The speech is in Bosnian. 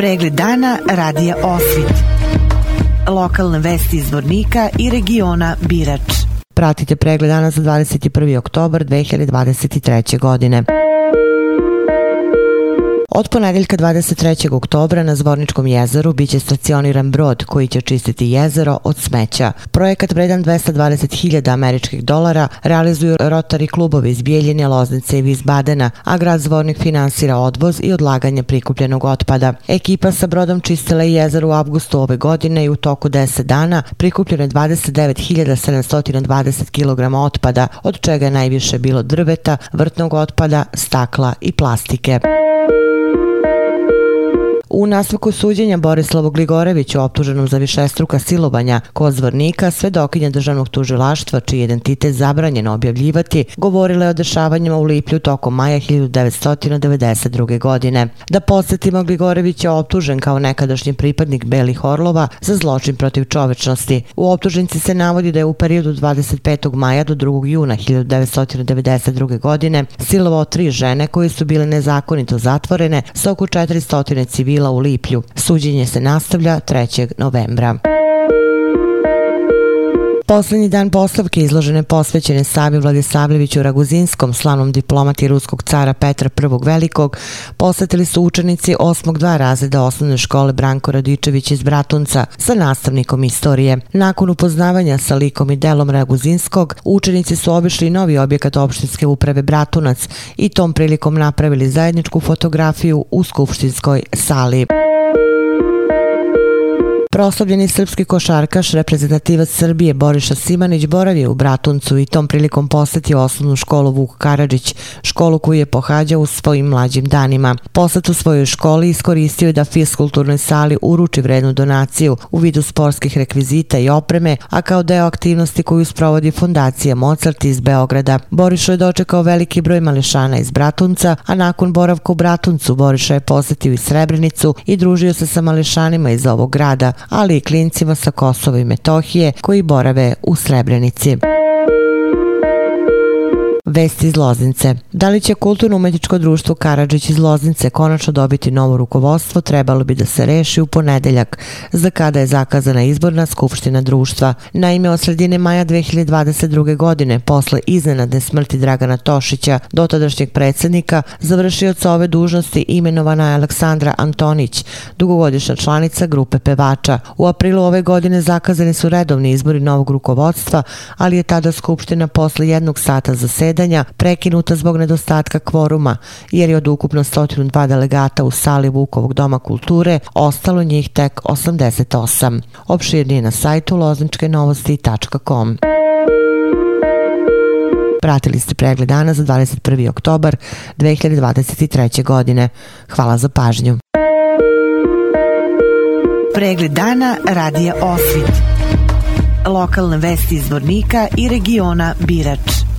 Pregled dana radija Osvit. Lokalne vesti iz Vornika i regiona Birač. Pratite pregled dana za 21. oktobar 2023. godine. Od ponedeljka 23. oktobra na Zvorničkom jezeru biće stacioniran brod koji će čistiti jezero od smeća. Projekat vredan 220.000 američkih dolara realizuju rotari klubovi iz Bijeljine, Loznice i Vizbadena, a grad Zvornik finansira odvoz i odlaganje prikupljenog otpada. Ekipa sa brodom čistila je jezero u avgustu ove godine i u toku 10 dana prikupljeno je 29.720 kg otpada, od čega je najviše bilo drveta, vrtnog otpada, stakla i plastike. U nastavku suđenja Borislavu Gligoreviću optuženom za višestruka silovanja kozvornika, svedokinja državnog tužilaštva, čiji identitet zabranjeno objavljivati, govorila je o dešavanjima u Liplju tokom maja 1992. godine. Da podsjetimo, Gligorević je optužen kao nekadašnji pripadnik Belih Orlova za zločin protiv čovečnosti. U optužnici se navodi da je u periodu 25. maja do 2. juna 1992. godine silovao tri žene koje su bile nezakonito zatvorene sa oko 400 civila bila u Liplju. Suđenje se nastavlja 3. novembra. Poslednji dan poslavke izložene posvećene Savi Vladisavljeviću Raguzinskom, slavnom diplomati ruskog cara Petra I. Velikog, posvetili su učenici 8. dva razreda osnovne škole Branko Radičević iz Bratunca sa nastavnikom istorije. Nakon upoznavanja sa likom i delom Raguzinskog, učenici su obišli novi objekat opštinske uprave Bratunac i tom prilikom napravili zajedničku fotografiju u skupštinskoj sali. Proslavljeni srpski košarkaš, reprezentativac Srbije Boriša Simanić boravio u Bratuncu i tom prilikom posetio osnovnu školu Vuk Karadžić, školu koju je pohađao u svojim mlađim danima. Poslet u svojoj školi iskoristio je da fiskulturnoj sali uruči vrednu donaciju u vidu sportskih rekvizita i opreme, a kao deo aktivnosti koju sprovodi fondacija Mozart iz Beograda. Borišo je dočekao veliki broj mališana iz Bratunca, a nakon boravka u Bratuncu Boriša je posetio i Srebrenicu i družio se sa mališanima iz ovog grada ali i klincima sa Kosova i Metohije koji borave u Srebrenici. Vesti iz Loznice. Da li će kulturno-umetničko društvo Karadžić iz Loznice konačno dobiti novo rukovodstvo, trebalo bi da se reši u ponedeljak, za kada je zakazana izborna skupština društva. Naime, od sredine maja 2022. godine, posle iznenadne smrti Dragana Tošića, dotadašnjeg predsednika, završio od ove dužnosti imenovana je Aleksandra Antonić, dugogodišnja članica grupe pevača. U aprilu ove godine zakazani su redovni izbori novog rukovodstva, ali je tada skupština posle jednog sata zaseda zasedanja prekinuta zbog nedostatka kvoruma, jer je od ukupno 102 delegata u sali Vukovog doma kulture ostalo njih tek 88. Opširnije na sajtu lozničkenovosti.com. Pratili ste pregled dana za 21. oktobar 2023. godine. Hvala za pažnju. Pregled dana radija Osvit. Lokalne vesti iz Vornika i regiona Birač.